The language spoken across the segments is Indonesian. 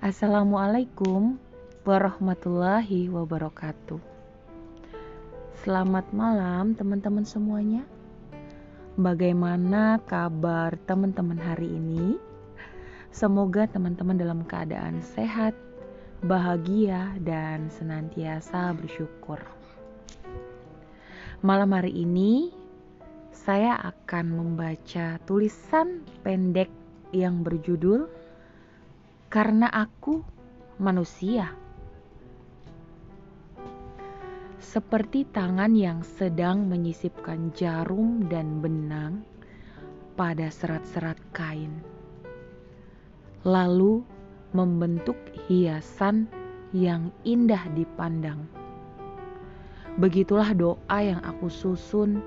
Assalamualaikum warahmatullahi wabarakatuh. Selamat malam, teman-teman semuanya. Bagaimana kabar teman-teman hari ini? Semoga teman-teman dalam keadaan sehat, bahagia, dan senantiasa bersyukur. Malam hari ini, saya akan membaca tulisan pendek yang berjudul karena aku manusia. Seperti tangan yang sedang menyisipkan jarum dan benang pada serat-serat kain, lalu membentuk hiasan yang indah dipandang. Begitulah doa yang aku susun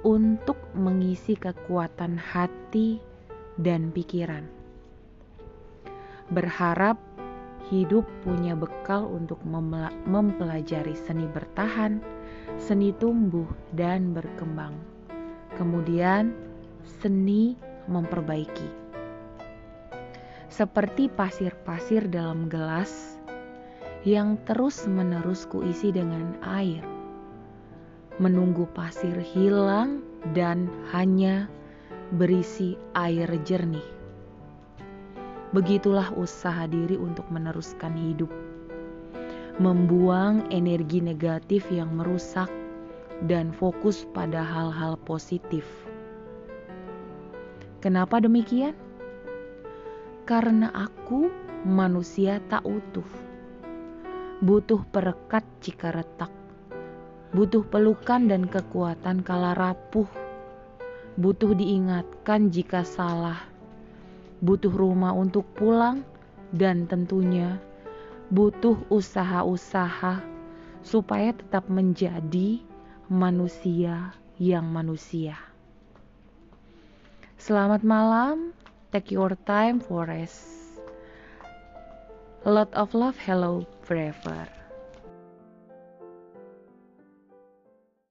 untuk mengisi kekuatan hati dan pikiran berharap hidup punya bekal untuk mempelajari seni bertahan, seni tumbuh dan berkembang. Kemudian, seni memperbaiki. Seperti pasir-pasir dalam gelas yang terus-menerus kuisi dengan air. Menunggu pasir hilang dan hanya berisi air jernih. Begitulah usaha diri untuk meneruskan hidup, membuang energi negatif yang merusak, dan fokus pada hal-hal positif. Kenapa demikian? Karena aku manusia tak utuh, butuh perekat jika retak, butuh pelukan dan kekuatan kala rapuh, butuh diingatkan jika salah butuh rumah untuk pulang, dan tentunya butuh usaha-usaha supaya tetap menjadi manusia yang manusia. Selamat malam, take your time for rest. A lot of love, hello forever.